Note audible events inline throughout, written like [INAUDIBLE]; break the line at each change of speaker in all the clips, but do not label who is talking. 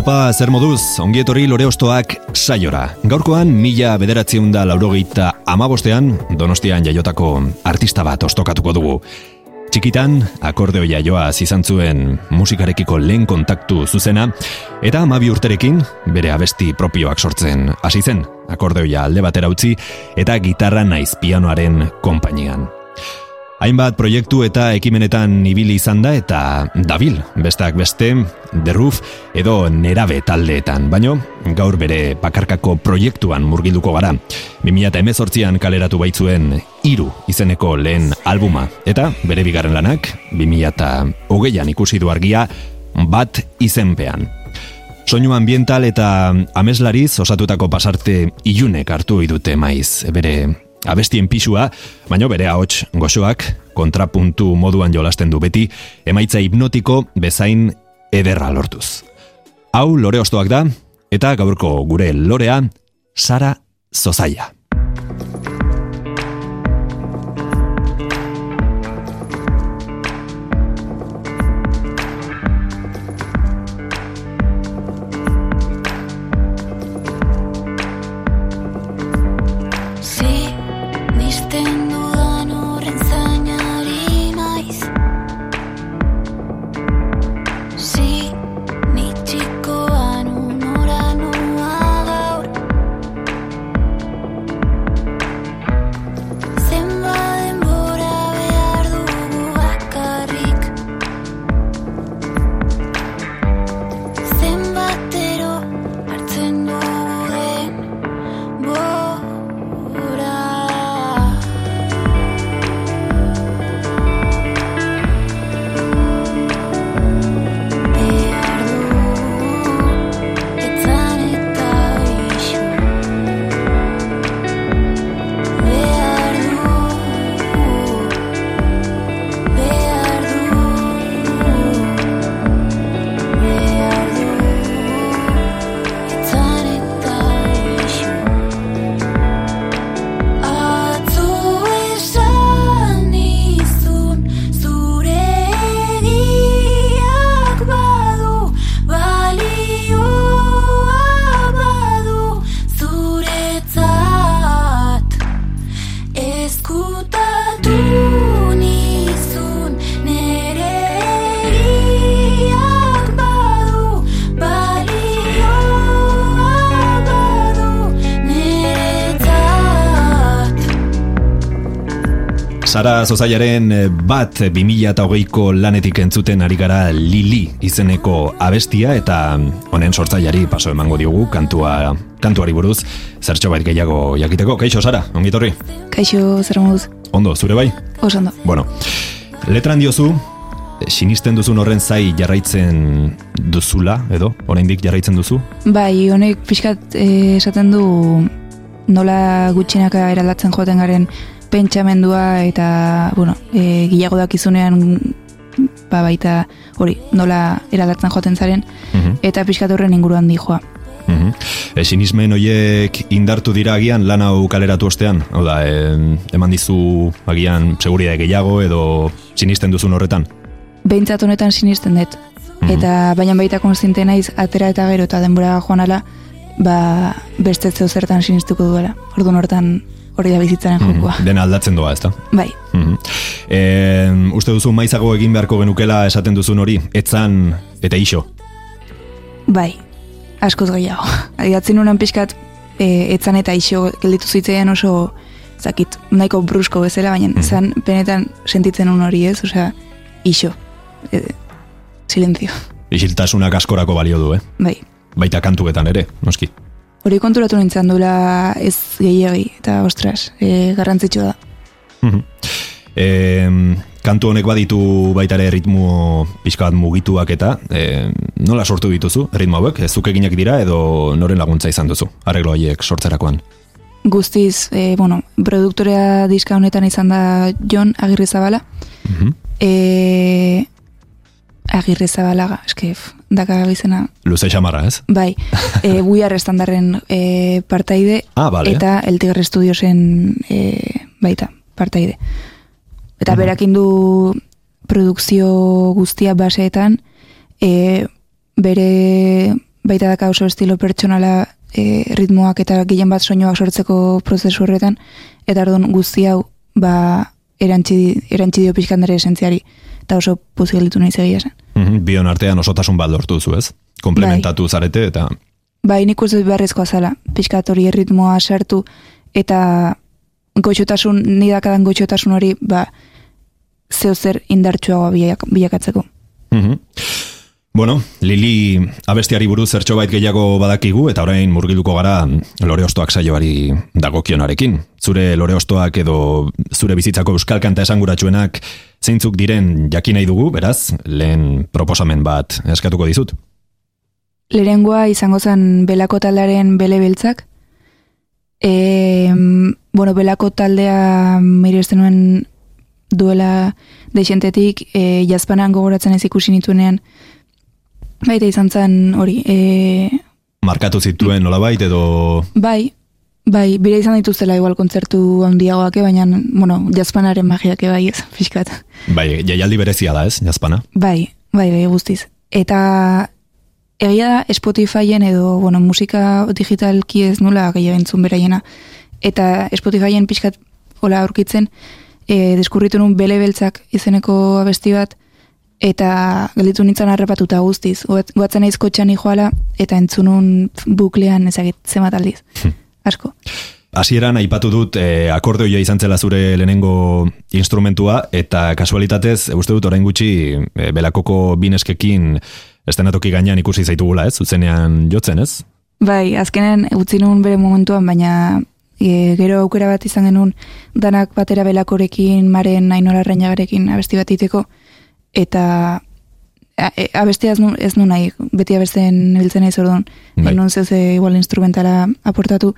Haupa, zer moduz, ongietorri lore ostoak saiora. Gaurkoan, mila bederatziun da laurogeita amabostean, donostian jaiotako artista bat ostokatuko dugu. Txikitan, akordeoia joa izan zuen musikarekiko lehen kontaktu zuzena, eta amabi urterekin bere abesti propioak sortzen hasi zen, akordeoia alde batera utzi, eta gitarra naiz pianoaren konpainian. Hainbat proiektu eta ekimenetan ibili izan da eta dabil, besteak beste, The Roof edo Nerabe taldeetan, baino gaur bere bakarkako proiektuan murgilduko gara. 2018an kaleratu baitzuen Iru izeneko lehen albuma eta bere bigarren lanak 2008an ikusi du argia bat izenpean. Soinu ambiental eta ameslariz osatutako pasarte ilunek hartu idute maiz, bere abestien pisua, baino bere ahots goxoak kontrapuntu moduan jolasten du beti, emaitza hipnotiko bezain ederra lortuz. Hau lore ostoak da, eta gaurko gure lorea, Sara Zozaia. Sara Zozaiaren eh, bat 2008ko lanetik entzuten ari gara Lili izeneko abestia eta honen sortzaiari paso emango diogu kantua kantuari buruz zertxo bait gehiago jakiteko. Kaixo, Sara, ongitorri?
Kaixo, zer moduz?
Ondo, zure bai?
Osando.
Bueno, letran diozu, sinisten duzun horren zai jarraitzen duzula, edo? Oraindik jarraitzen duzu?
Bai, honek pixkat eh, esaten du nola gutxinaka eraldatzen joaten garen pentsamendua eta, bueno, e, gilago dakizunean ba baita hori, nola eraldatzen joaten zaren, mhm. eta pixkat horren inguruan di joa.
Mm -hmm. E, sinismen horiek indartu dira agian lan hau kaleratu ostean? Hau da, e, eman dizu agian seguridade gehiago edo sinisten duzun horretan?
Behintzat honetan sinisten dut. Mhm. Eta baina baita konstinte naiz atera eta gero eta denbora joan ala, ba beste zertan sinistuko duela. Orduan hortan hori da bizitzaren mm -hmm.
Dena aldatzen doa, ezta?
Bai.
Mm uste duzu maizago egin beharko genukela esaten duzun hori, etzan eta iso?
Bai, askoz gehiago. [LAUGHS] Adiatzen unan pixkat, e, etzan eta iso gelditu zitzen oso, zakit, nahiko brusko bezala, baina mm zan penetan sentitzen un hori ez, osea, iso. E, silenzio.
Isiltasunak askorako balio du, eh?
Bai.
Baita kantuetan ere, noski.
Hori konturatu nintzen duela ez gehiagi, eta ostras, e, garrantzitsua da.
E, kantu honek baditu baita ere ritmo pixka bat mugituak eta e, nola sortu dituzu ritmo hauek? Ez zuke ginak dira edo noren laguntza izan duzu, arreglo haiek sortzerakoan?
Guztiz, e, bueno, produktorea diska honetan izan da Jon Agirrezabala. Mm -hmm. e, Agirrezabalaga, eske, daka bizena.
Luze xamarra, ez?
Bai, [LAUGHS] e, buiar estandarren e, partaide
ah, vale.
eta El Tigre Studiosen e, baita partaide. Eta mm -hmm. du produkzio guztia baseetan, e, bere baita daka oso estilo pertsonala e, ritmoak eta gehien bat soinuak sortzeko prozesu horretan, eta orduan guzti hau ba, erantzi, erantzi dio pixkandare esentziari, eta oso pozigelitu nahi zegia zen.
Mm -hmm, bion artean osotasun bat lortu duzu ez? Komplementatu bai. zarete eta...
Bai, nik uste beharrezkoa zala, pixkat hori erritmoa sartu, eta goxotasun, nidakadan goxotasun hori, ba, zeo zer indartsuagoa bilakatzeko.
Mm Bueno, Lili abestiari buruz zertxo bait gehiago badakigu eta orain murgiluko gara lore ostoak saioari dagokionarekin. Zure lore ostoak edo zure bizitzako euskal kanta esanguratsuenak zeintzuk diren jakin nahi dugu, beraz, lehen proposamen bat eskatuko dizut.
Lerengoa izango zen belako taldearen bele beltzak. E, bueno, belako taldea miresten nuen duela deixentetik e, jazpanan gogoratzen ez ikusi nituenean baita izan zen hori e,
markatu zituen nola bait edo?
bai bai, bire izan dituztela igual kontzertu handiagoak baina bueno, jazpanaren magiak bai ez, fiskat
bai, jaialdi berezia da ez, jazpana
bai, bai, bai, guztiz. Eta egia da Spotifyen edo bueno, musika digitalki ez nula gehiago entzun beraiena. Eta Spotifyen pixkat hola aurkitzen e, deskurritu nun bele beltzak izeneko abesti bat, eta gelditu nintzen harrapatuta guztiz. Guatzen aiz kotxan joala, eta entzunun buklean ezagit zemat aldiz. Hm. Asko.
Hasieran aipatu dut e, akordeoia izan zela zure lehenengo instrumentua eta kasualitatez uste dut orain gutxi e, belakoko bineskekin estenatoki gainean ikusi zaitugula, ez? Zuzenean jotzen, ez?
Bai, azkenen utzi nun bere momentuan, baina e, gero aukera bat izan genuen danak batera belakorekin, maren ainola reinagarekin abesti bat iteko, eta e, abestia ez nu, ez nu nahi, beti abesten biltzen nahi zordun, bai. enun zeuze igual instrumentala aportatu,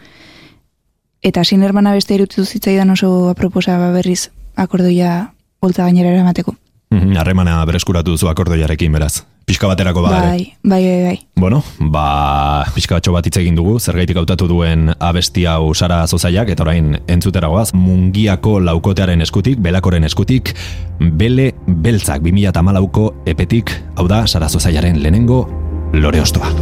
eta sinerman abestia irutitu zitzaidan oso aproposa berriz akordoia boltza gainera eramateko.
Mhm, harremana bereskuratu duzu akordoiarekin beraz pixka baterako bada.
Bai, bai, bai, bai.
Bueno, ba, pixka batxo bat egin dugu, zergaitik hautatu duen abesti hau sara zozaiak, eta orain entzuteragoaz, mungiako laukotearen eskutik, belakoren eskutik, bele beltzak 2000 malauko epetik, hau da, sara zozaiaren lehenengo, lore ostoa.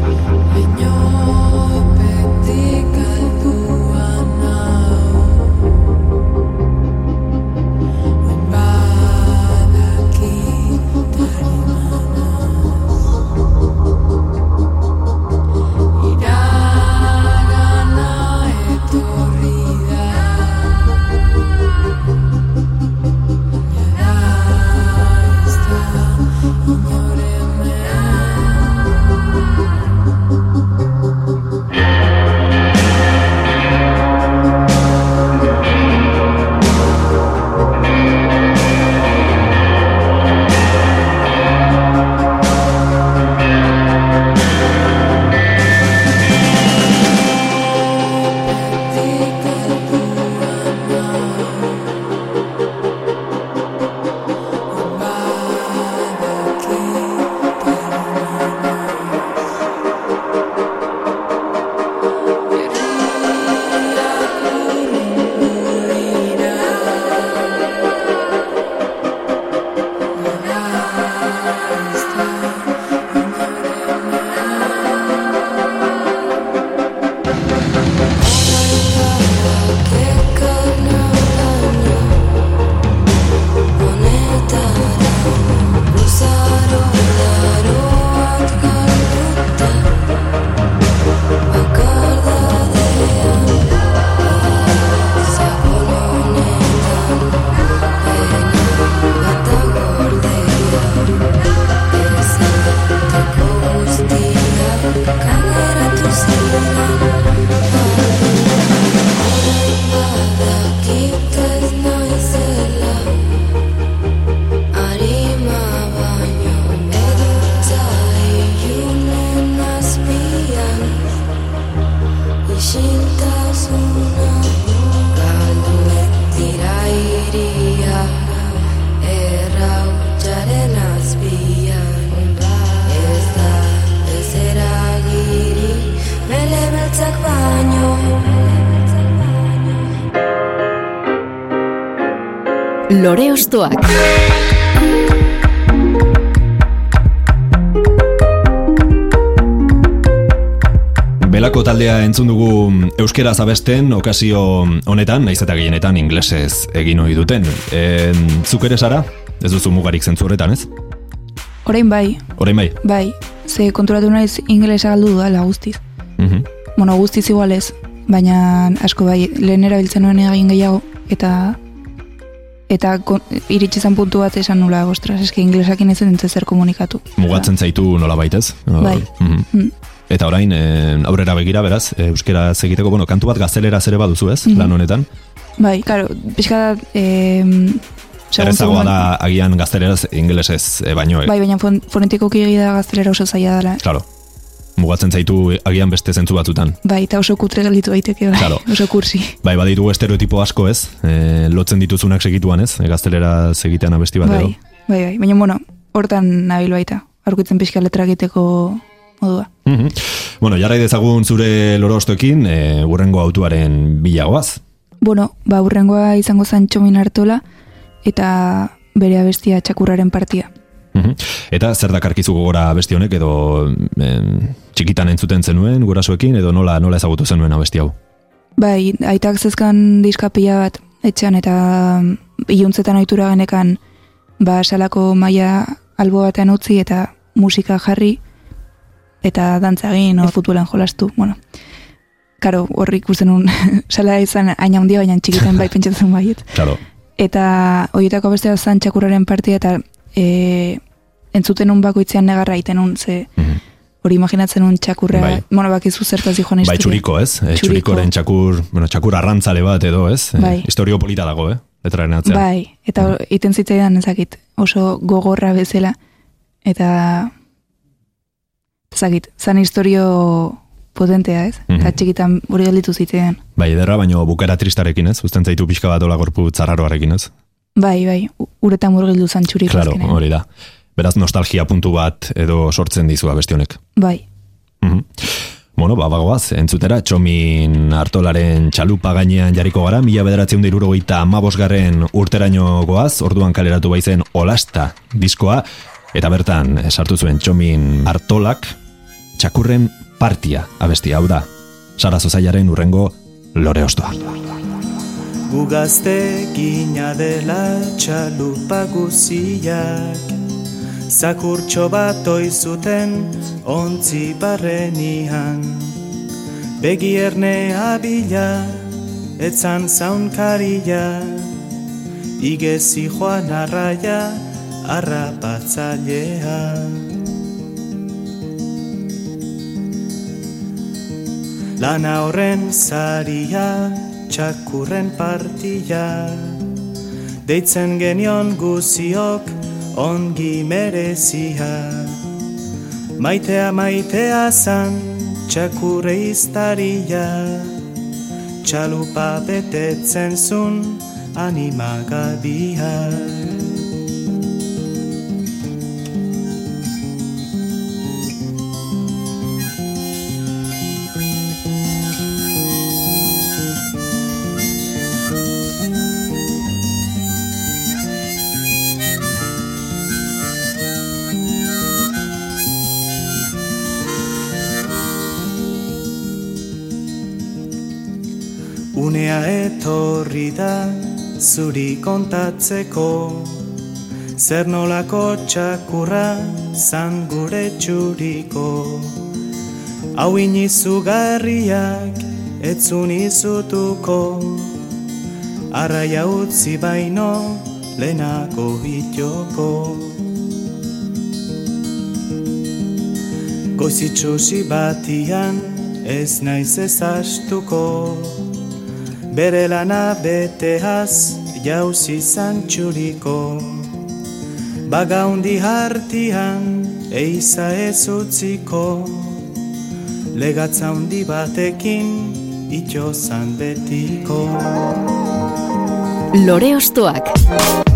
Lore Ostoak.
Belako taldea entzun dugu euskera zabesten okazio honetan, naiz eta gehienetan inglesez egin ohi duten. E, zuk ere zara? Ez duzu mugarik zentzu horretan, ez?
Orain bai,
Orain bai?
bai, ze konturatu naiz ingelesa galdu dudala guztiz.
Mhm.
Bueno, guztiz igual ez, baina asko bai, lehen erabiltzen nuen egin gehiago, eta eta iritsi zen puntu bat esan nula, ostras, eske inglesakin ez dut zer komunikatu.
Mugatzen zaitu nola baitez?
Bai.
Mhm.
Mm.
Eta orain, e, aurrera begira, beraz, e, euskera egiteko, bueno, kantu bat gaztelera zere baduzu ez,
Mhm.
lan honetan?
Bai, karo, pixka da, eh,
Errezagoa da agian gazteleraz ingelesez e, baino, e,
Bai, baina fon, fonetikoki egia da gaztelera oso zaila dela.
Claro. Mugatzen zaitu agian beste zentzu batzutan.
Bai, eta oso kutre gelditu daiteke, bai,
Claro.
oso kursi.
Bai, baditu estereotipo asko ez, e, lotzen dituzunak segituan ez, e, gaztelera segitean abesti bat edo.
Bai, bai, bai, baina bueno, hortan nabil baita, aurkitzen pixka letra egiteko modua.
Mhm. Bueno, jarrai dezagun zure lorostoekin, e, urrengo autuaren bilagoaz.
Bueno, ba, urrengoa izango zen txomin hartola, eta bere abestia txakurraren partia.
Mhm. Eta zer dakarkizu gogora abesti honek edo em, txikitan entzuten zenuen gurasoekin edo nola nola ezagutu zenuen abesti hau?
Bai, aitak zezkan diskapila bat etxean eta mm, iluntzetan ohitura genekan ba salako maila albo batean utzi eta musika jarri eta dantza egin o futbolan jolastu, bueno. Karo, horri ikusten un [LAUGHS] sala izan hain handia baina txikitan bai [LAUGHS] pentsatzen baiet.
Claro.
Eta horietako bestea zan txakurraren partia eta e, entzuten un bakoitzean negarra iten un, ze
Mhm.
Hori imaginatzen un txakurra,
Bai.
bueno, bakizu zertaz joan
Bai, txuriko, ez? E,
Txuriko.
txurikoren txakur, bueno, txakur arrantzale bat edo, ez? E,
Bai.
Historio polita dago, eh? Letraren atzean.
Bai, eta
Mhm.
mm. iten zitzaidan ezakit, oso gogorra bezala, eta ezakit, zan historio potentea, ez?
Mhm.
Eta txikitan hori gelditu zitzaidan.
Bai, ederra, baino bukera tristarekin, ez? Uzten zaitu pixka bat ola gorpu zarraroarekin, ez?
Bai, bai, uretan murgildu zan txuriko
Claro, hori da. Beraz, nostalgia puntu bat edo sortzen dizu abesti honek.
Bai,
Mhm. Bueno, ba, bagoaz, entzutera, txomin hartolaren txalupa gainean jarriko gara, mila bederatzen dira urogeita amabosgarren urteraino goaz, orduan kaleratu baizen olasta diskoa, eta bertan, sartu zuen txomin hartolak, txakurren partia abestia, hau da, Sara Zozaiaren urrengo lore ostoa.
Gu gazte gina dela txalupa guziak Zakurtxo bat oizuten ontzi barrenian Begi ernea bila, etzan zaunkaria Igezi joan arraia, arrapatzailea Lana horren zaria, txakurren partia. Deitzen genion guziok ongi merezia Maitea maitea zan, txakurre iztaria Txalupa betetzen zun, animagabia Unea zuri kontatzeko. Zer nolako txakurra zan gure txuriko? Hau inizugarriak etzun izutuko Arraia utzi baino lehenako hitjoko Goizitxusi batian ez naiz ez astuko. Bere lana beteaz jauzi zantxuriko. Bagaundi hartian eiza ez utziko. Legatza handi batekin itxo zan betiko.
Lore Ostoak.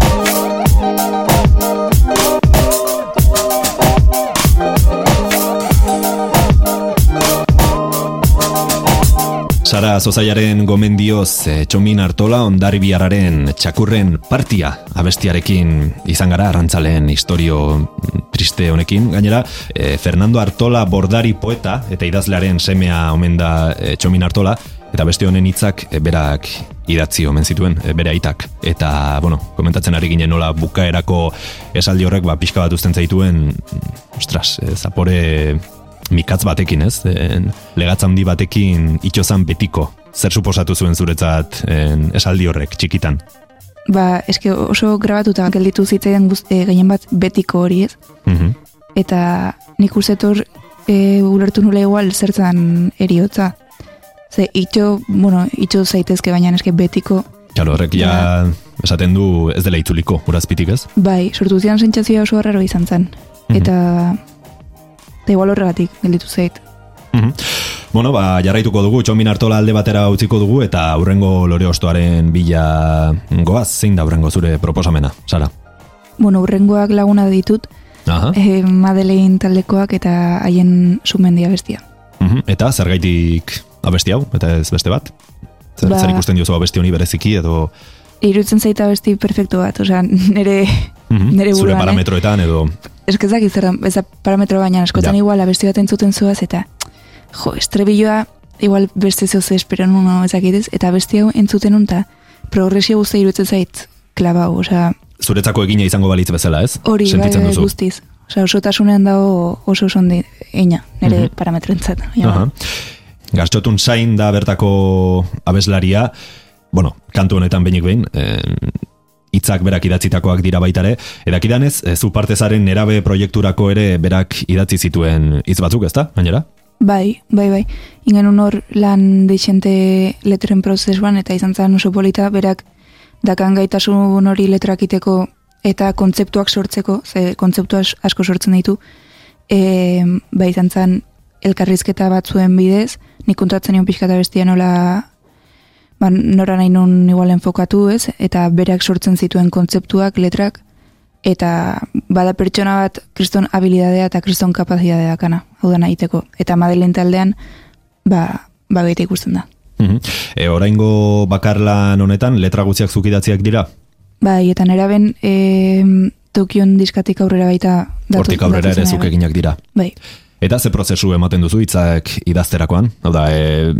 Sara Zozaiaren gomendioz e, Txomin Artola ondarbiararen txakurren partia abestiarekin izan gara arrantzaleen historio mm, triste honekin. Gainera, e, Fernando Artola bordari poeta eta idazlearen semea omen da e, Txomin Artola eta beste honen hitzak e, berak idatzi omen zituen, e, bere aitak. Eta, bueno, komentatzen ari ginen nola bukaerako esaldi horrek ba, pixka bat usten zaituen, mm, ostras, e, zapore mikatz batekin, ez? En, legatz handi batekin itxozan betiko. Zer suposatu zuen zuretzat en, esaldi horrek, txikitan?
Ba, eske oso grabatuta gelditu zitzaidan guz, e, gehien bat betiko hori ez.
Mhm.
Eta nik ustetor e, ulertu nula igual zertzan eriotza. Ze itxo, bueno, itxo zaitezke baina eske betiko.
Claro, horrek ja esaten du ez dela itzuliko, urazpitik ez?
Bai, sortu zidan sentsazioa oso harraro izan zen.
Mhm.
Eta eta igual horregatik gelditu zait.
Mhm. Bueno, ba, jarraituko dugu, txomin hartola alde batera utziko dugu, eta aurrengo lore ostoaren bila goaz, zein da aurrengo zure proposamena, Sara?
Bueno, urrengoak laguna ditut,
Aha.
e, Madeleine taldekoak eta haien sumendia bestia.
Mhm. Eta zergaitik abesti hau, eta ez beste bat? Zer,
Ba-
zer ikusten diozu abesti honi bereziki, edo
Irutzen zaita besti perfektu bat, osea, [LAUGHS] nire,
mhm,
nire
zure
buruan, eh?
parametroetan, edo
Eskezak izan, ez da parametro baina askotan
Ja.
igual abesti bat entzuten zuaz eta jo, estrebilloa igual beste zeu ze espero nuno ezakitez eta besti hau entzuten nun eta progresio guztia irutzen zait klabau, osea,
zuretzako egina izango balitz bezala, ez?
hori bai,
Sentitzen
bai,
duzu.
guztiz. Osea, osotasunean dago oso oso ondi eina, nire
Mhm.
parametroentzat. baina
Aha. Gaztxotun zain da bertako abeslaria, bueno, kantu honetan benik behin, eh, hitzak berak idatzitakoak dira baitare, edakidanez, e, zu partezaren nerabe proiekturako ere berak idatzi zituen hitz batzuk, ezta? Gainera?
Bai, bai, bai. Ingen hor lan deixente letren prozesuan eta izan zen oso polita, berak dakan gaitasun hori letrakiteko eta kontzeptuak sortzeko, ze kontzeptu as- asko sortzen ditu, e, bai izan zen elkarrizketa batzuen bidez, nik kontratzen nion pixka eta bestia nola ba, nora nahi nun igual enfokatu ez, eta berak sortzen zituen kontzeptuak, letrak, eta bada pertsona bat kriston habilidadea eta kriston kapazidadea dakana, hau da egiteko. Eta Madeleine taldean, ba, ba baita ikusten da.
Mhm. E, oraingo bakarlan honetan, letra gutziak zukidatziak dira?
Bai, eta neraben e, Tokion diskatik aurrera baita datu,
Hortik aurrera ere
datozenean,
zuk eginak dira.
Bai,
Eta ze prozesu ematen duzu hitzak idazterakoan? Hau da, e,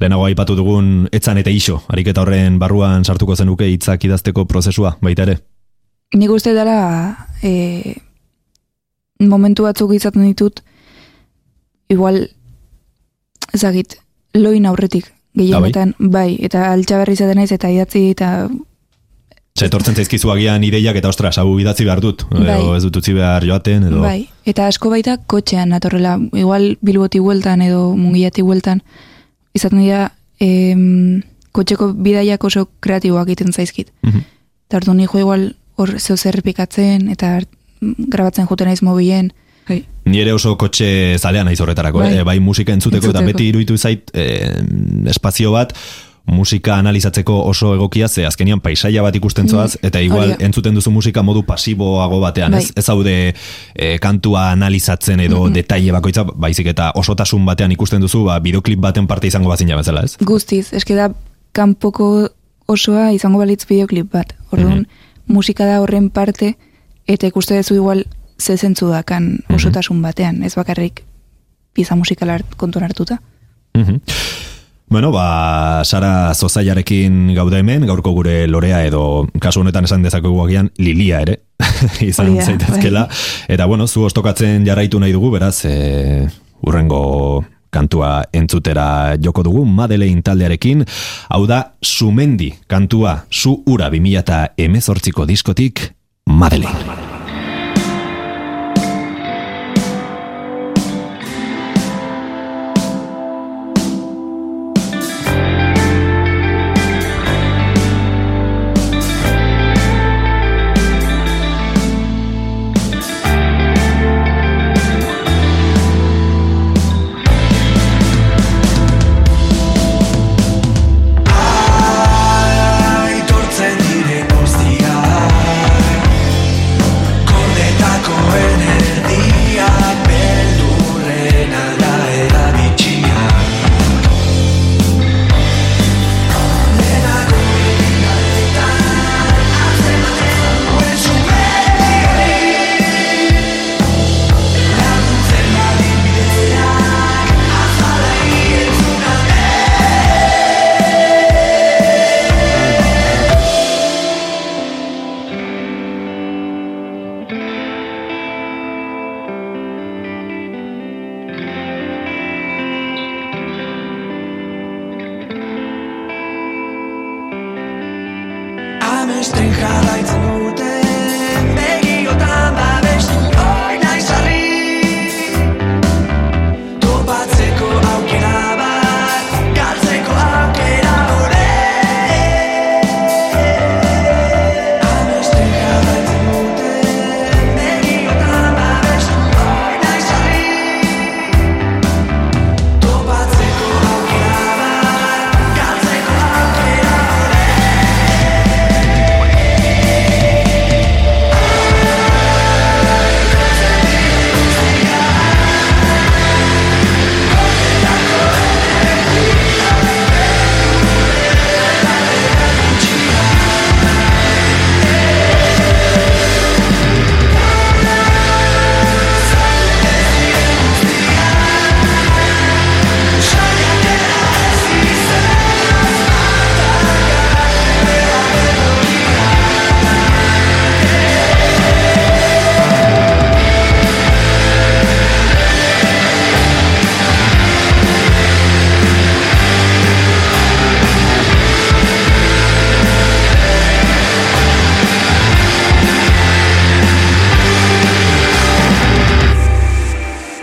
lehenago aipatu dugun etzan eta iso, ariketa horren barruan sartuko zenuke hitzak idazteko prozesua, baita ere?
nik uste dela e, momentu batzuk izaten ditut igual ezagit loin aurretik gehienetan bai, eta altxaberri izaten naiz eta idatzi eta
Ze etortzen zaizkizu agian ideiak eta ostras, hau idatzi behar dut,
Bai.
edo ez dut utzi behar joaten, edo...
Bai, eta asko baita kotxean natorrela, igual bilboti hueltan edo mungilati hueltan, izaten dira em, kotxeko bidaiak oso kreatiboak egiten zaizkit.
Mhm.
Eta orduan nijo igual hor zeo zer errepikatzen eta mm, grabatzen juten naiz mobilen. Bai.
Ni ere oso kotxe zalea naiz horretarako, bai,
Bai.
bai musika entzuteko, eta
Entzuteko.
beti iruditu zait eh, espazio bat, musika analizatzeko oso egokia, ze azkenian paisaia bat ikusten zoaz, eta igual
hori da.
entzuten duzu musika modu pasiboago batean, ez?
Bai.
Ez haude eh, kantua analizatzen edo detaile bakoitza, baizik eta osotasun batean ikusten duzu, ba, bideoklip baten parte izango bazina bezala, ez?
Guztiz, eske da kanpoko osoa izango balitz bideoklip bat. Orduan, musika da horren parte, eta ikuste duzu igual ze zentzu dakan osotasun batean, ez bakarrik pieza musikala kontuan hartuta.
Mhm. Bueno, ba, Sara Zozaiarekin gaude hemen, gaurko gure lorea edo kasu honetan esan dezakegu agian lilia ere, [LAUGHS] izan
da,
zaitezkela. Eta bueno, zu ostokatzen jarraitu nahi dugu, beraz, e, urrengo kantua entzutera joko dugu Madeleine taldearekin, hau da Sumendi kantua, zu ura 2000 eta emezortziko diskotik Madeleine.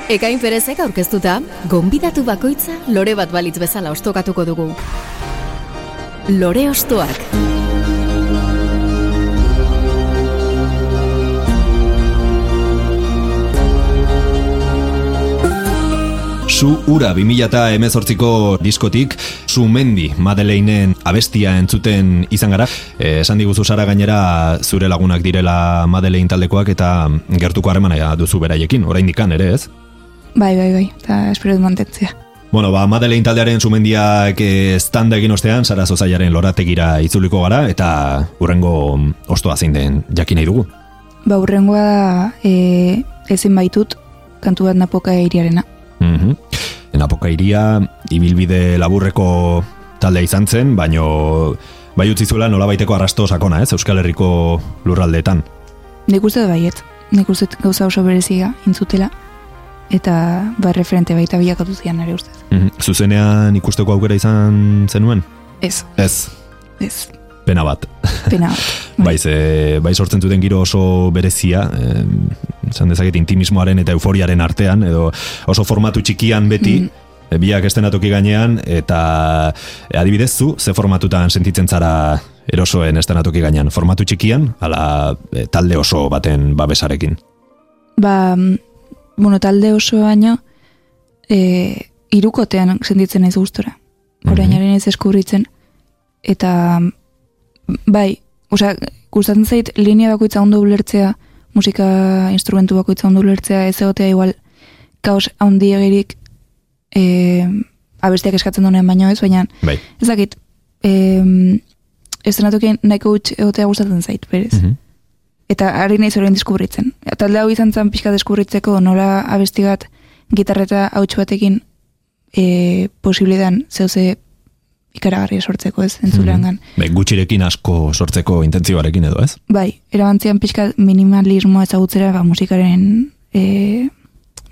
Ekain perezek aurkeztuta, gonbidatu bakoitza lore bat balitz bezala ostokatuko dugu. Lore ostoak.
Su Ura 2018ko diskotik Sumendi Madeleinen abestia entzuten izan gara. Esan diguzu Sara gainera zure lagunak direla Madeleine taldekoak eta gertuko harremana duzu beraiekin, oraindik ere, ez?
Bai, bai, bai, eta espero dut mantentzia.
Bueno, ba, Madeleine taldearen sumendiak estanda egin ostean, Sara Zozaiaren lorategira itzuliko gara, eta urrengo ostoa zein den jakin nahi dugu.
Ba, urrengoa da, e, ezin baitut, kantu bat napoka iriarena.
Mm -hmm. Napoka iria, ibilbide laburreko taldea izan zen, baino bai utzi zuela nola baiteko arrasto sakona, ez, Euskal Herriko lurraldeetan.
Nik uste baiet, nik uste gauza oso berezia intzutela eta ba referente baita bilakatu zian ere ustez.
Mm -hmm. Zuzenean ikusteko aukera izan zenuen?
Ez.
Ez.
Ez.
Pena bat.
Pena [LAUGHS] bat.
bai, ze, bai sortzen zuten giro oso berezia, eh, zan dezaket intimismoaren eta euforiaren artean, edo oso formatu txikian beti, mm biak estenatoki gainean, eta adibidez zu, ze formatutan sentitzen zara erosoen estenatoki gainean, formatu txikian, ala talde oso baten babesarekin?
Ba, bueno, talde oso baino, e, irukotean sentitzen ez gustora. Orainaren ez eskubritzen. Eta, bai, osea, gustatzen zait, linea bakoitza ondo ulertzea, musika instrumentu bakoitza ondo ulertzea, ez egotea igual, kaos handi egirik, e, abestiak eskatzen duenean baino ez, baina,
bai.
ez dakit, e, ez nahiko gutx egotea gustatzen zait, berez.
Mhm.
Eta ari nahi zoren deskubritzen. Talde hau izan zen pixka deskubritzeko nola abestigat gitarreta hauts batekin e, posibilidan zeuze ikaragarri sortzeko ez, entzulean gan.
Mm gutxirekin asko sortzeko intentzioarekin edo ez?
Bai, erabantzian pixka minimalismoa ezagutzera ba, musikaren e,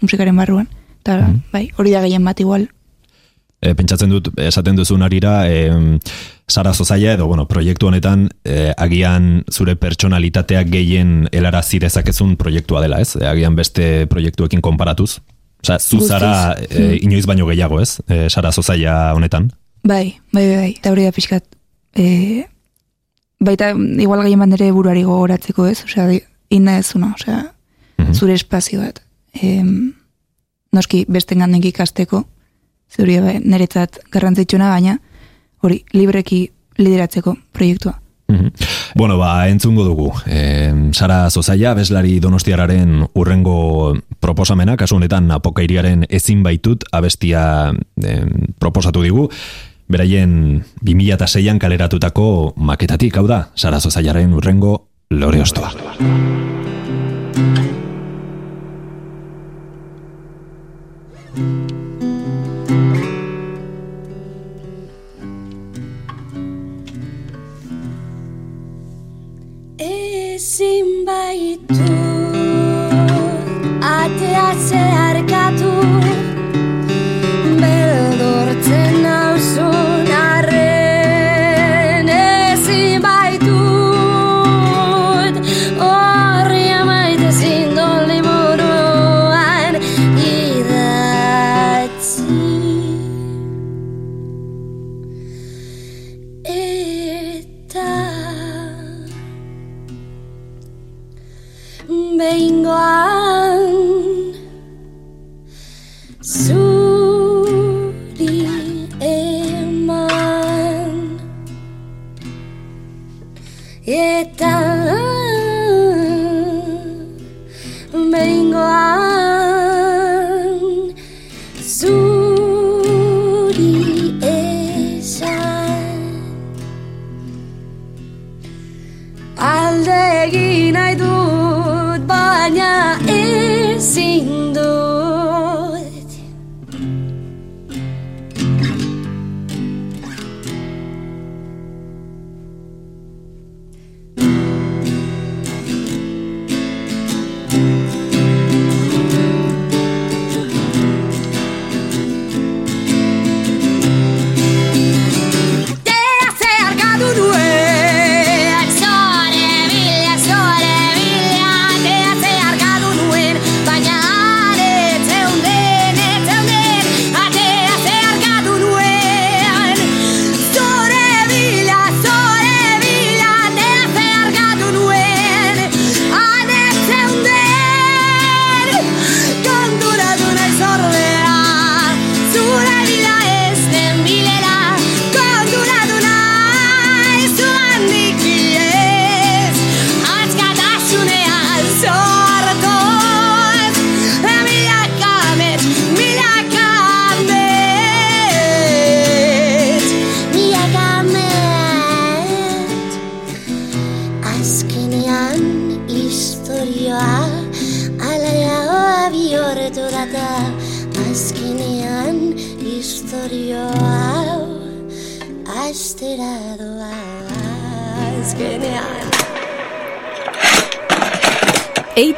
musikaren barruan. Eta,
Mhm.
bai, hori da gehien bat igual.
E, pentsatzen dut, esaten duzun arira, e, Sara Zozaia edo, bueno, proiektu honetan, e, agian zure pertsonalitatea gehien helarazi dezakezun proiektua dela, ez? E, agian beste proiektuekin konparatuz. Osa, zu
Guztiz.
zara e, inoiz baino gehiago, ez? E, Sara Zozaia honetan.
Bai, bai, bai, bai. Eta hori da pixkat. E, baita, igual gehien bat nire buruari gogoratzeko ez, osea, inda ez zuna, osea,
Mhm.
zure espazio bat. E, noski beste gandik ikasteko, zuri bai, niretzat garrantzitsuna baina, hori, libreki lideratzeko proiektua.
Mhm. Bueno, ba, entzungo dugu. E, Sara Zozaia, bezlari donostiararen urrengo proposamena, kasu honetan apokairiaren ezin baitut abestia e, proposatu digu. Beraien 2006an kaleratutako maketatik, hau da, Sara Zozaiaren urrengo lore ostoa.
Ezin baitu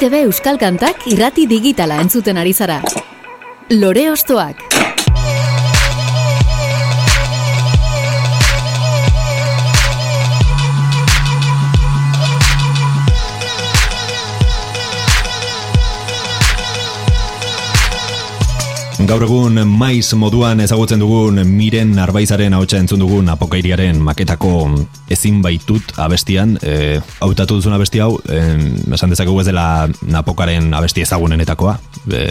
EITB Euskal Kantak irrati digitala entzuten ari zara. Lore Ostoak.
Gaur egun maiz moduan ezagutzen dugun miren arbaizaren ahotsa entzun dugun apokairiaren maketako ezin baitut abestian, e, hautatu duzun abesti hau, e, esan dezakegu ez dela napokaren abesti ezagunenetakoa, e,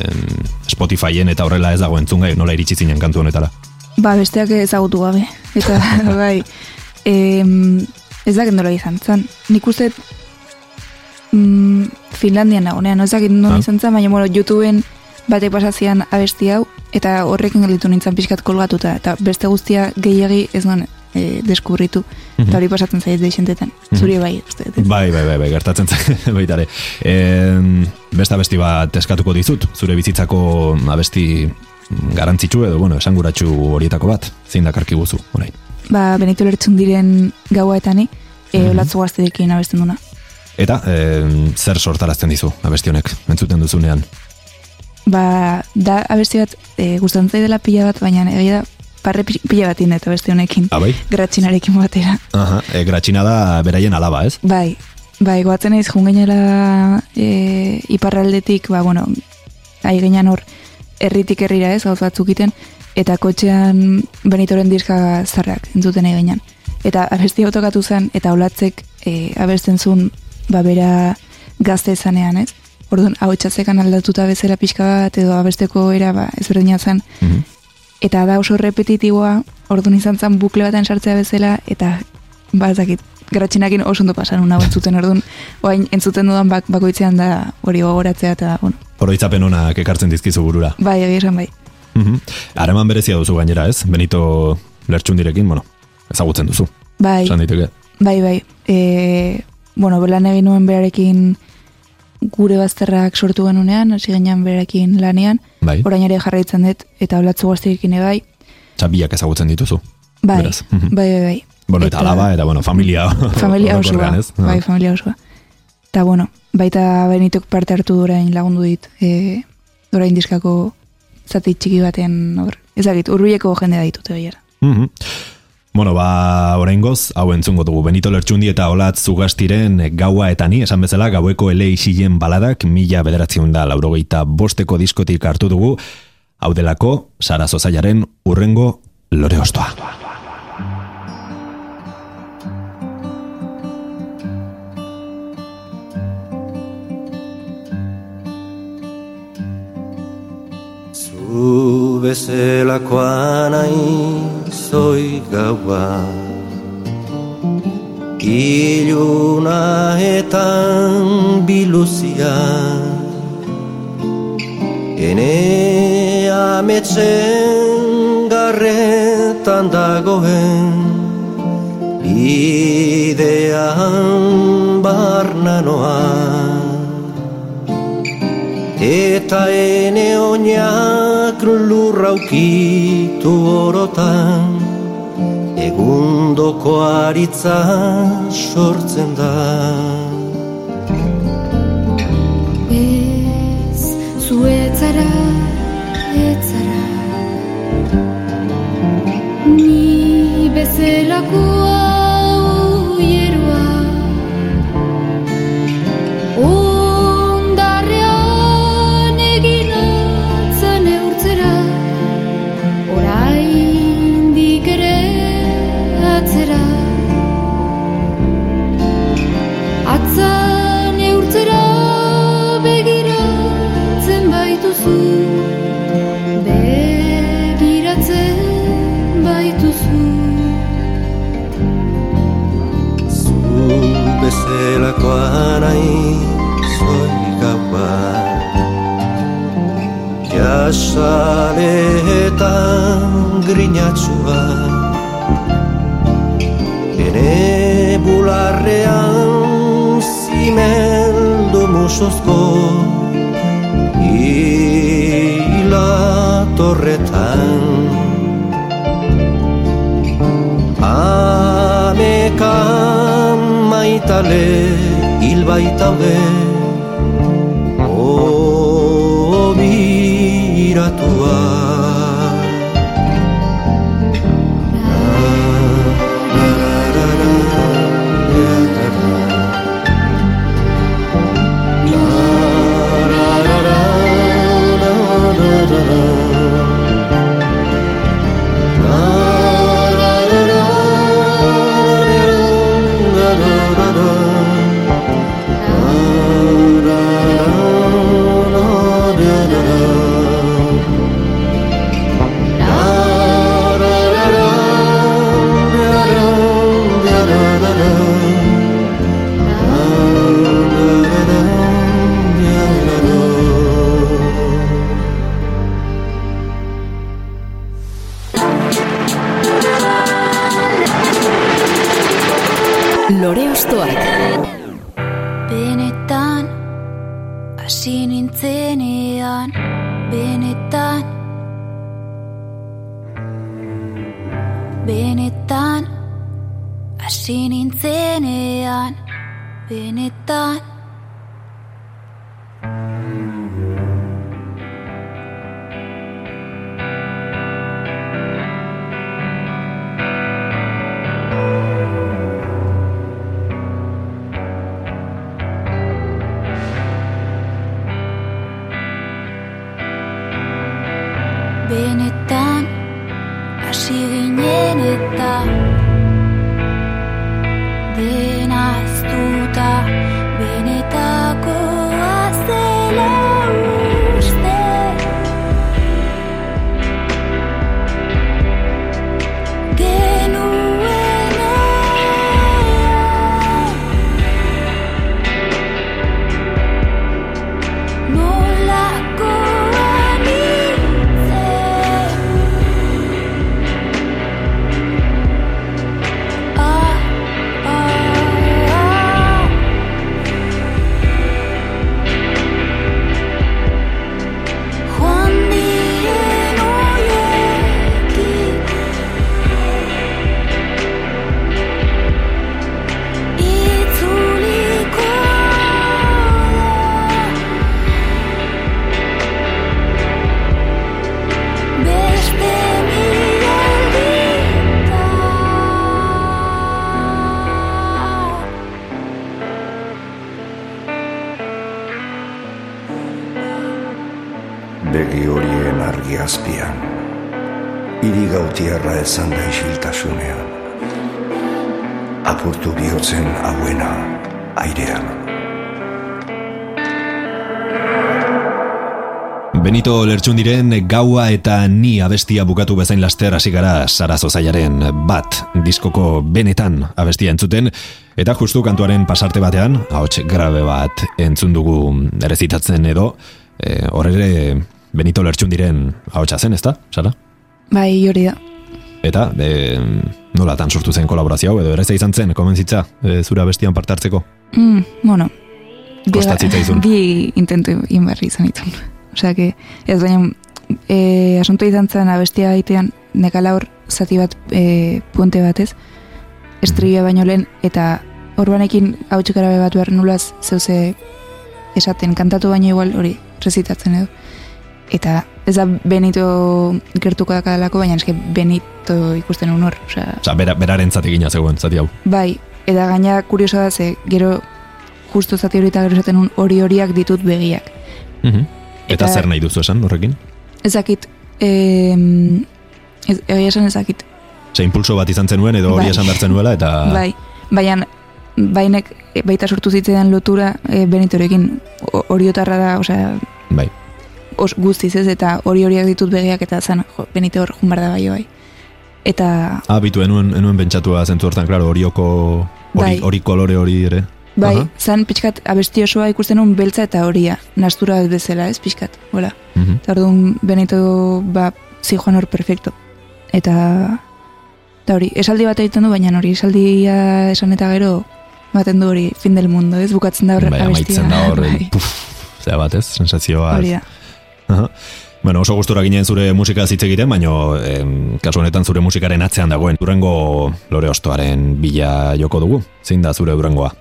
Spotifyen eta horrela ez dago entzun gai, nola iritsi zinen kantu honetara.
Ba, besteak ezagutu gabe. Eta, [LAUGHS] bai, em, ez dakit nola izan zan. Nik uste mm, Finlandian nagonean, ez dakit nola
Ah.
izan zan, baina, bueno, YouTubeen batek pasazian abesti hau, eta horrekin gelditu nintzen pixkat kolgatuta, eta beste guztia gehiagi ez nuen e, deskubritu,
Mhm.
eta hori pasatzen zait deixentetan. Zuri bai, uste?
Bai, bai, bai, bai, gertatzen zen [LAUGHS] baita ere. E, beste abesti bat eskatuko dizut, zure bizitzako abesti garantzitsu edo, bueno, esanguratsu horietako bat, zein dakarki guzu, orain.
Ba, Benito Lertzun diren gaua eta ni, e,
Mhm.
olatzu gazterekin abesten duna.
Eta, e, zer sortarazten dizu abesti honek, entzuten duzunean?
Ba, da abesti bat e, gustatzen zait dela pila bat, baina egia da parre pi- pila bat indet abesti honekin.
Ah, bai?
Gratxinarekin batera.
Aha, e, gratxina da beraien alaba, ez?
Bai, bai, goatzen naiz jungainela e, iparraldetik, ba, bueno, aigenan hor herritik herrira ez, gauz batzuk iten, eta kotxean benitoren diska zarrak entzuten aigenan. Eta abesti hau tokatu zen, eta olatzek e, abesten zuen, ba, bera gazte ezanean, ez? Orduan, hau txazekan aldatuta bezala pixka bat, edo abesteko era, ba, ezberdina zen,
Mhm.
eta da oso repetitiboa, orduan izan zen bukle baten sartzea bezala, eta ba, ez dakit, gratxinakin oso ondo pasan una entzuten orduan, oain entzuten dudan bak, bakoitzean da hori gogoratzea, eta, bueno,
Oroitzapen honak ekartzen dizkizu burura.
bai, egia esan bai.
Mhm. Harreman berezia duzu gainera, ez? Benito Lertxundirekin, bueno, ezagutzen duzu.
Bai,
diteke.
bai, bai. E, bueno, belan egin nuen berarekin gure bazterrak sortu genunean, hasi ginean berarekin lanean,
Bai,
orain ere jarraitzen dut, eta olatzu gazterekin ere bai,
txabiak ezagutzen dituzu.
bai,
Beraz, mhm.
bai, bai, bai.
Bueno, eta, alaba, eta bueno, familia. [LAUGHS]
familia [LAUGHS] osoa, bai,
Ah.
familia osoa. Eta, bueno, baita Benitok parte hartu durain lagundu dit, e, orain diskako zati txiki baten, hor, ezagit, urbileko jendea ditute baiara.
Mhm. Bueno, ba, oraingoz, hau entzungo dugu Benito Lertxundi eta Olatz Zugastiren gaua eta ni, esan bezala, gaueko ele isilen baladak, mila bederatziun da laurogeita bosteko diskotik hartu dugu, hau delako, Sara Zozaiaren urrengo lore ostoa.
Bezelakoa nahi zoi gaua. Iluna eta biluzia Ene ametzen garretan dagoen. Idean barnanoa Eta ene oinak lurraukitu orotan Egundoko aritza sortzen da.
Ez, zu etzara, etzara. Ni bezelakoa
velvet
Benetan, hasi nintzenean, benetan. Benetan, hasi nintzenean, benetan.
Argi azpian. Iri gautiarra ezan da isiltasunean. Apurtu bihotzen hauena airean.
Benito Lertxundiren gaua eta ni abestia bukatu bezain laster hasi gara Sarazo Zaiaren bat diskoko benetan abestia entzuten eta justu kantuaren pasarte batean ahots grabe bat entzun dugu erezitatzen edo e, horre Benito Lertxundiren ahotsa zen, ezta? Sara?
Bai, hori da.
Eta e, nolatan sortu zen kolaborazio hau edo erreza izan zen komentzitza e, zura bestian parte hartzeko?
Mm, bueno. bi-
Kostatzitzaigun.
Bi intentu inberri izan ditun. Osea, que ez baina e, asunto izan zen abestia egitean nekala hor zati bat e, puente batez, estribia baino lehen, eta orbanekin hau garabe bat behar nulaz zeuze esaten kantatu baino igual hori rezitatzen edo. Eta ez da Benito gertuko dakadalako, baina eske Benito ikusten un hor. Osea,
Osa, bera, beraren zategina zegoen, zati hau.
Bai, eta gaina kuriosa da ze, gero justo zati hori eta gero esaten un hori horiak ditut begiak.
Mhm. Eta,
Eta-
zer nahi duzu esan horrekin?
Ezakit, em, ez, egia esan ezakit.
Osa, impulso bat izan zenuen edo hori
Bai.
esan bertzen nuela eta... [LAUGHS]
Bai, baina bainek e, baita sortu zitzaidan lotura e, Benitorekin oriotarra da, osea,
Bai.
Os, guztiz ez, eta hori horiak ditut begiak eta zan, jo, Benito hor jun behar da bai, bai. Eta,
Ah, bitu, enuen, enuen pentsatua zentzu hortan, klaro, horioko... Hori,
Bai.
kolore hori ere.
bai,
Aha.
zan pixkat abesti osoa ikusten un beltza eta horia, nastura bezala, ez pixkat, hola.
Mhm.
Eta orduan Benito ba, zijoan hor perfecto. Eta, eta hori, esaldi bat egiten du, baina hori esaldia esan eta gero baten du hori fin del mundo, ez bukatzen da horre
Bai,
abestia.
amaitzen da hor, [LAUGHS]
Bai,
puf, zera bat ez, sensazioa.
hori da.
Aha. Bueno, oso gustura ginen zure musika hitz egiten, baino em, kasu honetan zure musikaren atzean dagoen. Durango lore ostoaren bila joko dugu. Zein da zure durangoa?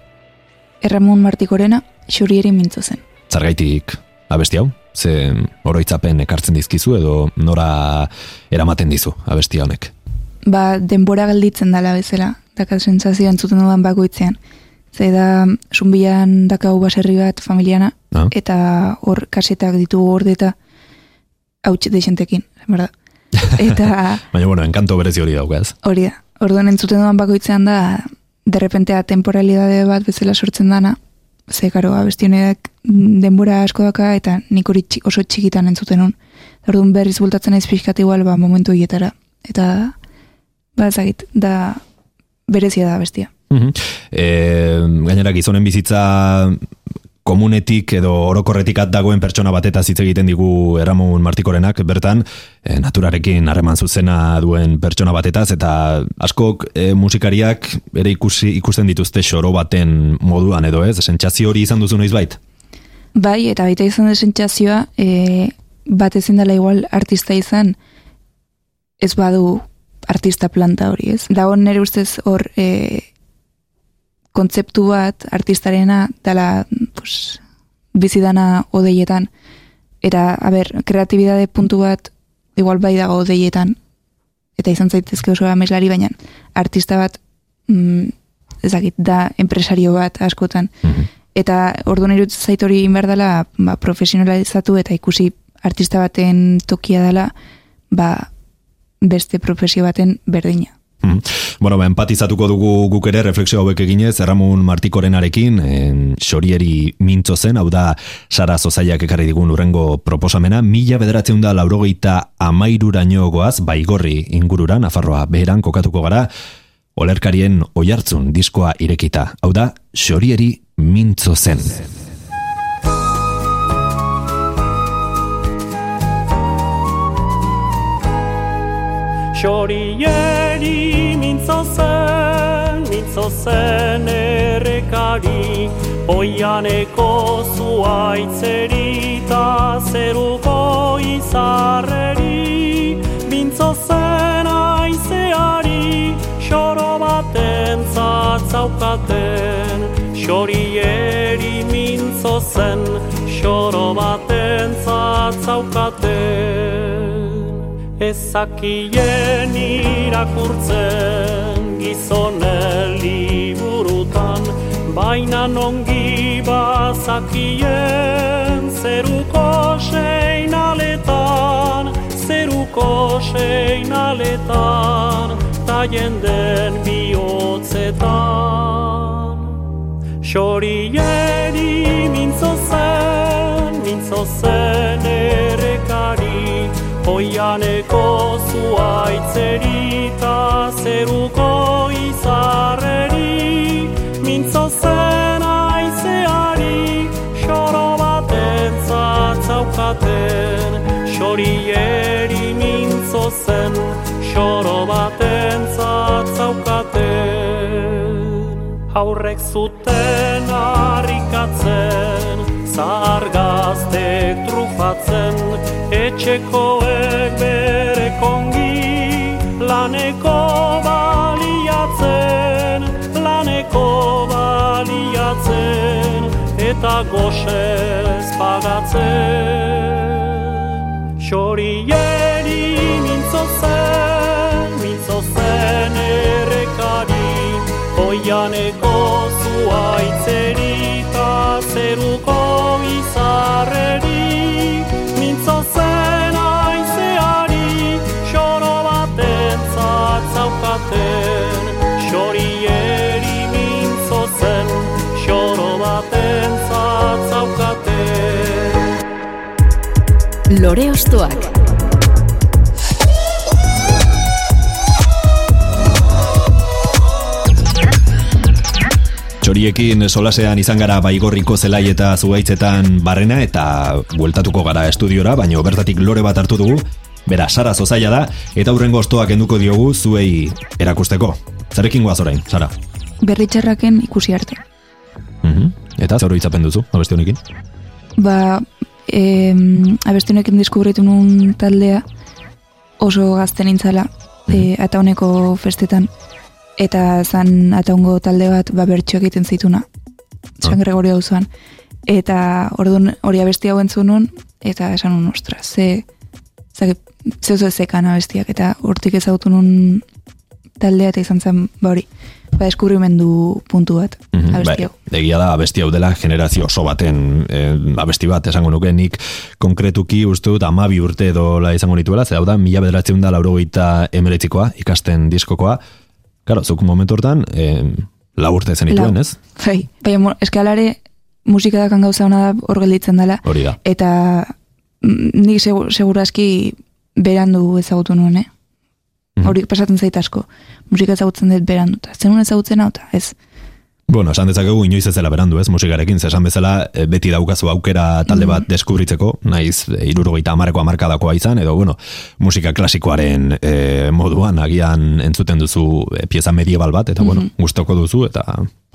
Erramun Martikorena xurieri mintzo zen.
Zergaitik abesti hau? Ze oroitzapen ekartzen dizkizu edo nora eramaten dizu abesti honek?
Ba, denbora galditzen dala bezala, dakat sentsazioa entzuten dudan bakoitzean. Ze da, sunbian dakau baserri bat familiana,
Ah.
eta hor kasetak ditugu hor eta hautsi deixentekin, berda. Eta [LAUGHS]
Baina, bueno, enkanto berezi hori dauka ez?
hori da, orduan entzuten dudan bakoitzean da, derrepentea temporalidade bat bezala sortzen dana, ze karo, abesti honek denbora asko daka, eta nik hori oso txikitan entzuten nun. Orduan berriz bultatzen naiz pixkat igual, ba, momentu hietara. Eta, ba, ezagit, da, berezia da bestia.
Mhm. E, gainera gizonen bizitza komunetik edo orokorretik at dagoen pertsona bateta hitz egiten digu Eramun Martikorenak. Bertan e, naturarekin harreman zuzena duen pertsona batetaz eta askok e, musikariak ere ikusi ikusten dituzte xoro baten moduan edo ez? Sentsazio hori izan duzu noizbait?
Bai, eta baita izan da sentsazioa, e, bat ezin dela igual artista izan, ez badu artista planta hori, ez? Dago nire ustez hor e, kontzeptu bat artistarena dela pues, bizidana odeietan. Eta, a ber, kreatibidade puntu bat igual bai dago odeietan, eta izan zaitezke oso ameslari, baina artista bat mm, ezakit, da enpresario bat askotan. Eta orduan iruditzen zait hori dela ba, profesionalizatu eta ikusi artista baten tokia dela ba, beste profesio baten berdina.
Mhm. Bueno, ba, empatizatuko dugu guk ere refleksio hauek eginez, Erramun Martikorenarekin, en, xorieri mintzo zen, hau da Sara Zozaiak ekarri digun urrengo proposamena, mila bederatzen da laurogeita amairuraino goaz, baigorri ingurura, Nafarroa beheran kokatuko gara, olerkarien oihartzun diskoa irekita, hau da xorieri mintzo zen.
Xorieri mintzo zen, mintzo zen errekari, oianeko zuaitzeri ta zeruko izarreri, mintzo zen aizeari, xoro baten zatzaukaten, xorieri mintzo zen, xoro baten zatzaukaten. Ezakien irakurtzen gizonen liburutan, baina nongi bazakien zeruko seinaletan, zeruko seinaletan, ta jenden bihotzetan. Xorieri mintzo zen, mintzo zen Oianeko zuaitzeri ta zeruko izarreri, mintzo zen aizeari, xoro baten zatzaukaten, xorieri mintzo zen, xoro baten zatzaukaten. Aurrek zuten harrikatzen, zahar gaztek trufatzen, etxekoek bere kongi, laneko baliatzen, laneko baliatzen, eta goxez pagatzen. Xorieri mintzo zen, mintzo zen errekari, oianeko zuaitzeri ta zeruko izarreri, mintzo zen aizeari, xoro baten zatzaukaten, xorieri mintzo zen, xoro baten zatzaukaten.
Lore Ostoak.
Txoriekin solasean izan gara baigorriko zelai eta zuaitzetan barrena eta bueltatuko gara estudiora, baino bertatik lore bat hartu dugu, bera Sara Zozaia da, eta hurrengo ostoak enduko diogu zuei erakusteko. Zarekin goaz orain, Sara?
Berritxarraken ikusi arte.
Mhm. Eta zer itzapen duzu, abesti honekin?
Ba, e, abesti honekin deskubritu nun taldea oso gazte nintzala e, ata honeko festetan eta zan ataungo talde bat ba bertxo egiten zituna San Gregorio auzoan. Eta orduan hori abesti hau entzun eta esan nun ostra ze ze ze oso zekan abestiak. Eta hortik ezagutu nun taldea eta izan zen ba hori ba deskubrimendu puntu bat abesti
bai,
hau.
egia da abesti hau dela generazio oso baten eh, abesti bat esango nuke. Nik konkretuki uste dut amabi urte edola izango nituela, ze hau da mila bederatzen da laurogeita emeretzikoa, ikasten diskokoa, Claro, zuk momentu hortan, eh, lau urte zenituen,
Lau.
ez?
Bai, baina eskalare musika dakan gauza hona da hor gelditzen dela.
Hori da.
Eta mm, nik segu, segurazki berandu ezagutu nuen, eh?
Mhm.
Hori pasatzen zait asko. Musika ezagutzen dut berandu. Zenun ezagutzen hau, ez.
Bueno, esan dezakegu inoiz ez dela berandu, ez, musikarekin, esan bezala eh, beti daukazu aukera talde bat deskubritzeko, naiz eh, irurogeita amareko amarkadakoa izan, edo, bueno, musika klasikoaren eh, moduan agian entzuten duzu eh, pieza medieval bat, eta, bueno, gustoko duzu, eta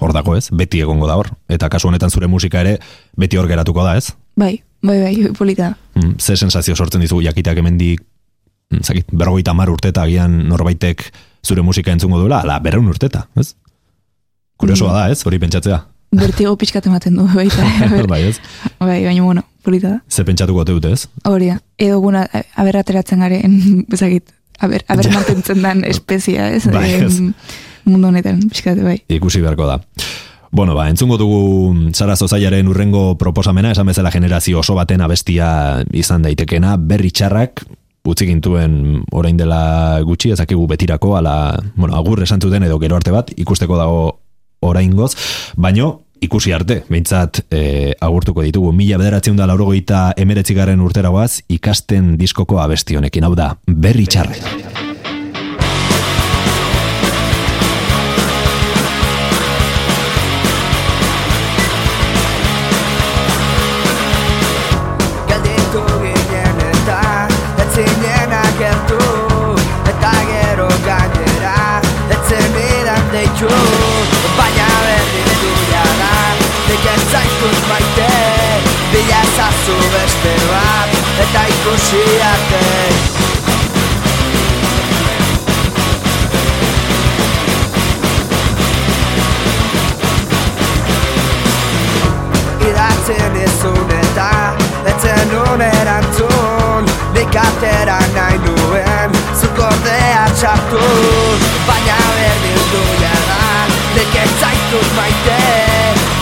hor dago ez, beti egongo da hor. Eta kasu honetan zure musika ere beti hor geratuko da, ez?
Bai, bai, bai, polita. da.
Mm, ze sensazio sortzen dizu jakiteak hemendik mm, zakit, berrogeita hamar urteta agian norbaitek zure musika entzungo duela, ala, berreun urteta, ez? Kuriosoa da, ez, hori pentsatzea.
Bertigo pixkat ematen du, baita. [LAUGHS]
bai, ez?
bai, baina, bueno, polita da.
Ze pentsatuko dute, ez?
Hori da. Edo, bueno, a- aber ateratzen garen, [LAUGHS] bezakit, aber, aber mantentzen dan [LAUGHS] espezia, ez?
Bai, ez.
Mundu honetan, pixkat, bai.
Ikusi beharko da. Bueno, ba, entzungo dugu Sara Zozaiaren urrengo proposamena, esan bezala generazio oso baten abestia izan daitekena, berri txarrak, utzi gintuen orain dela gutxi, ezakigu betirako, ala, bueno, agur esan zuten edo gero arte bat, ikusteko dago oraingoz, baino, ikusi arte, behintzat e, agurtuko ditugu. Mila bederatzen da laurogeita emeretzigaren urteragoaz, ikasten diskoko abesti honekin, hau da, berri txarrak.
Eta ikusi arte idatzen izun eta etzen nun erantzun Nik atera nahi nuen zuk ordea txartu Baina berdin du jara nik ez zaitut maite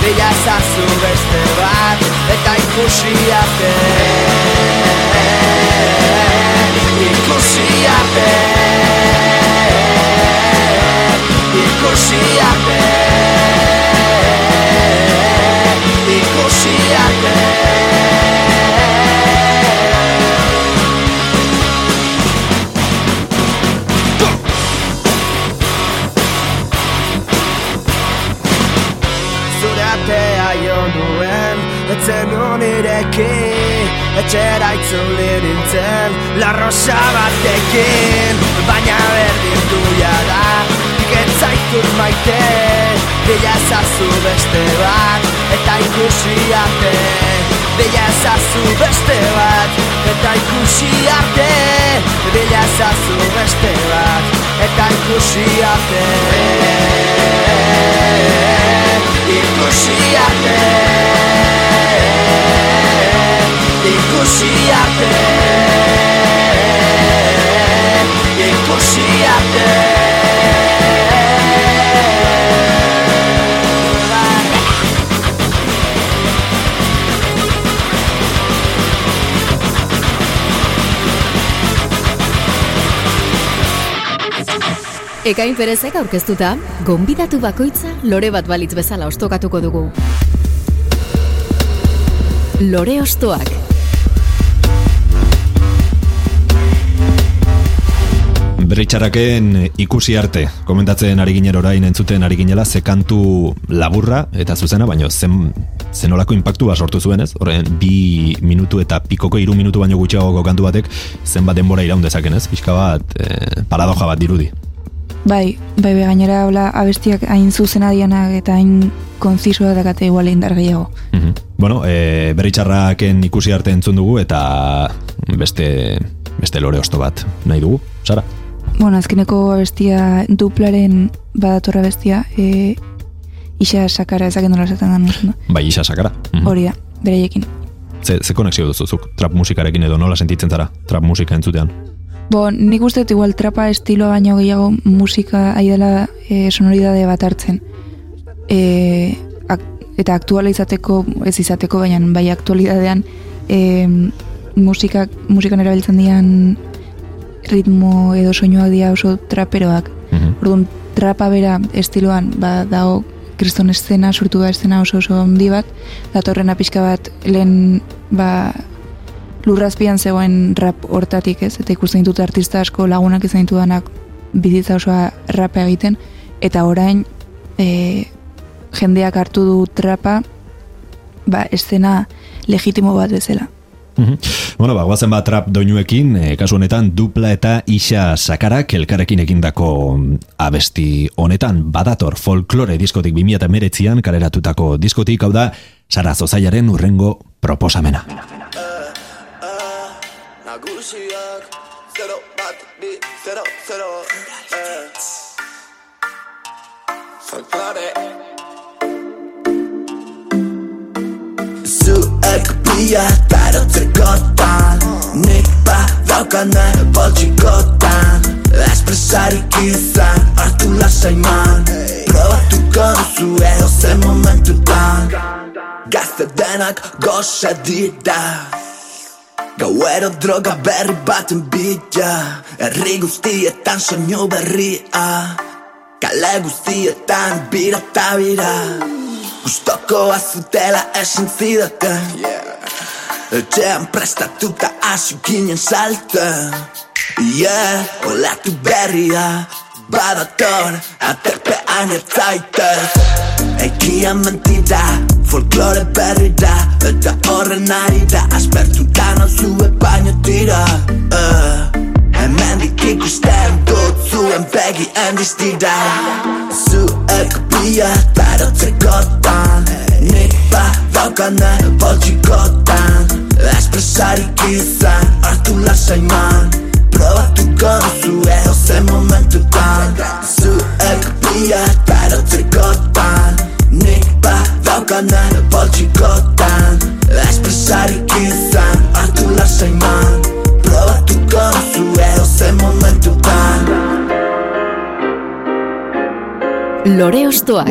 Bila ezazu beste bat eta ikusi arte Ikusi arte Ikusi arte ikusi
Ekain Perezek aurkeztuta, gonbidatu bakoitza lore bat balitz bezala ostokatuko dugu. Lore ostoak.
Berritxarraken ikusi arte, komentatzen ari ginen orain entzuten ari ginela, ze kantu laburra eta zuzena, baino zen, zenolako impactua sortu zuen ez? Horren, bi minutu eta pikoko hiru minutu baino gutxiagoko kantu batek zenbat denbora iraun dezaken ez? Pixka bat, eh, paradoja bat dirudi.
Bai, bai, bai, gainera hola abestiak hain zuzena dianak eta hain konzisoa dakate igual indar gehiago.
Mhm. Bueno, e, berritxarraken ikusi arte entzun dugu eta beste, beste lore osto bat nahi dugu, Sara?
Bueno, azkeneko abestia duplaren badatorra bestia, e, isa sakara ezaken nola esaten den, no?
Bai, isa sakara. Mhm.
Hori da, bereiekin.
Ze, ze konexio duzuzuk trap musikarekin edo nola sentitzen zara trap musika entzutean?
Bo, nik uste dut igual trapa estilo baino gehiago musika ari dela e, sonoridade bat hartzen. E, ak, eta aktuala izateko, ez izateko, baina bai aktualidadean e, musikak, musikan erabiltzen dian ritmo edo soinuak dira oso traperoak.
Mhm.
Orduan, trapa bera estiloan, ba, dago kriston eszena, sortu da eszena oso oso handi bat, datorrena pixka bat lehen, ba, lurrazpian zegoen rap hortatik ez, eta ikusten ditut artista asko lagunak izan ditudanak bizitza osoa rapa egiten, eta orain e, jendeak hartu du trapa, ba, eszena legitimo bat bezala.
Mhm. Bueno, ba, guazen bat trap doinuekin, e, kasu honetan dupla eta isa sakarak elkarrekin egindako abesti honetan badator folklore diskotik 2008an kaleratutako diskotik, hau da, Sara Zozaiaren urrengo proposamena.
Nagusiak Zero bat bi Zero zero eh. Folklore Zuek pila tarotzekotan Nik ba daukane poltsikotan Espresarik izan hartu lasaiman. Probatuko duzu edo zen momentutan. Gazte denak goxe dira Gauero droga berri baten bila. Herri guztietan soinu berria. Kale guztietan bira eta bira. Gustoko azutela esan zidaten. Etxean prestatuta hasi ginen salten Yeah, olatu berria. Badator, aterpean ertzaitez Ekia mentira, folklore berri da Eta horren ari da, aspertutan zue baino tira. Uh, Hemendik ikusten dut zuen begien distira Zuek pia tarotzekotan Nik ba daukane poltsikotan Espresarik izan hartu lasaiman. Probatuko duzu edo zen momentutan. Zuek pia tarotzekotan Nik ba daukane poltsikotan Espresarik izan hartu lasaiman Probatuko duzu edo zen momentutan
Lore Ostoak.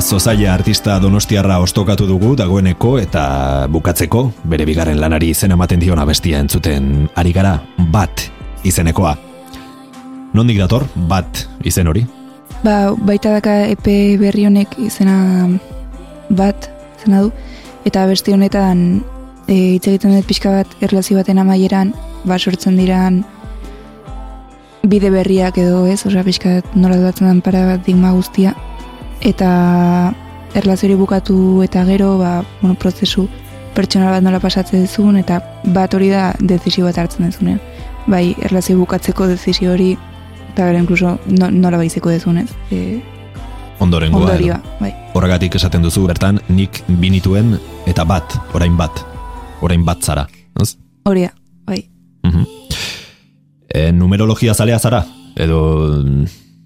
Zozaia artista donostiarra ostokatu dugu dagoeneko eta bukatzeko bere bigarren lanari izen ematen diona bestia entzuten ari gara bat izenekoa. Nondik dator bat izen hori?
Ba, baita daka EP berri honek izena bat, izena du, eta beste honetan e, hitz egiten dut pixka bat erlazio baten amaieran, ba, sortzen diran bide berriak edo ez, osea pixka bat nola datzen den paradigma guztia, eta erlazio hori bukatu eta gero, ba, bueno, prozesu pertsonal bat nola pasatzen duzun, eta bat hori da dezisio bat hartzen duzunean. Bai, erlazio bukatzeko dezisio hori, eta gero inkluso no, nola baizeko duzunez. E,
Ondorengoa. edo.
ondorioa, bai.
Horregatik esaten duzu bertan nik binituen eta bat, orain bat. Orain bat zara. Ez?
Hori da, bai.
Mhm. E, numerologia zalea zara? Edo...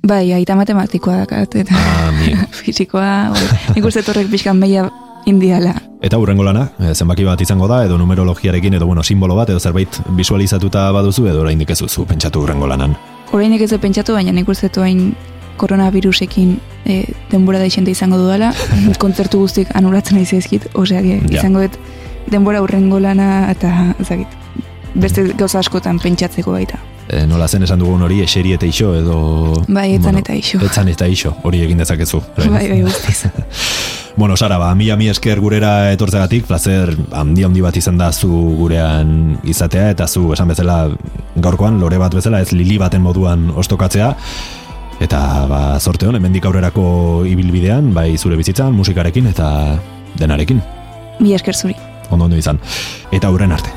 Bai, aita matematikoa dakat, eta
Ah, [LAUGHS]
fizikoa, nik uste torrek pixkan meia indiala.
Eta hurrengo lana, e, zenbaki bat izango da, edo numerologiarekin, edo bueno, simbolo bat, edo zerbait visualizatuta baduzu, edo oraindik ez duzu pentsatu hurrengo lanan.
Horreinek ez dut pentsatu, baina nik uste hain koronavirusekin e, denbora da isente izango dudala, [LAUGHS] kontzertu guztik anulatzen nahi zaizkit, osea, izango dut denbora urrengo lana eta ezagit, beste gauza askotan pentsatzeko baita.
E, nola zen esan dugun hori, eseri eta iso, edo...
Bai, etzan eta iso.
Etzan eta iso, hori egin dezakezu.
Bai, bai, guztiz. [LAUGHS]
Bueno, Sara, ba, mila mi esker gurera etortzegatik, placer handi handi bat izan da zu gurean izatea, eta zu esan bezala gaurkoan, lore bat bezala, ez lili baten moduan ostokatzea, eta ba, zorte hon, hemendik aurrerako ibilbidean, bai zure bizitzan, musikarekin eta denarekin,
Mi esker zuri.
ondo ondo izan. Eta aurren arte.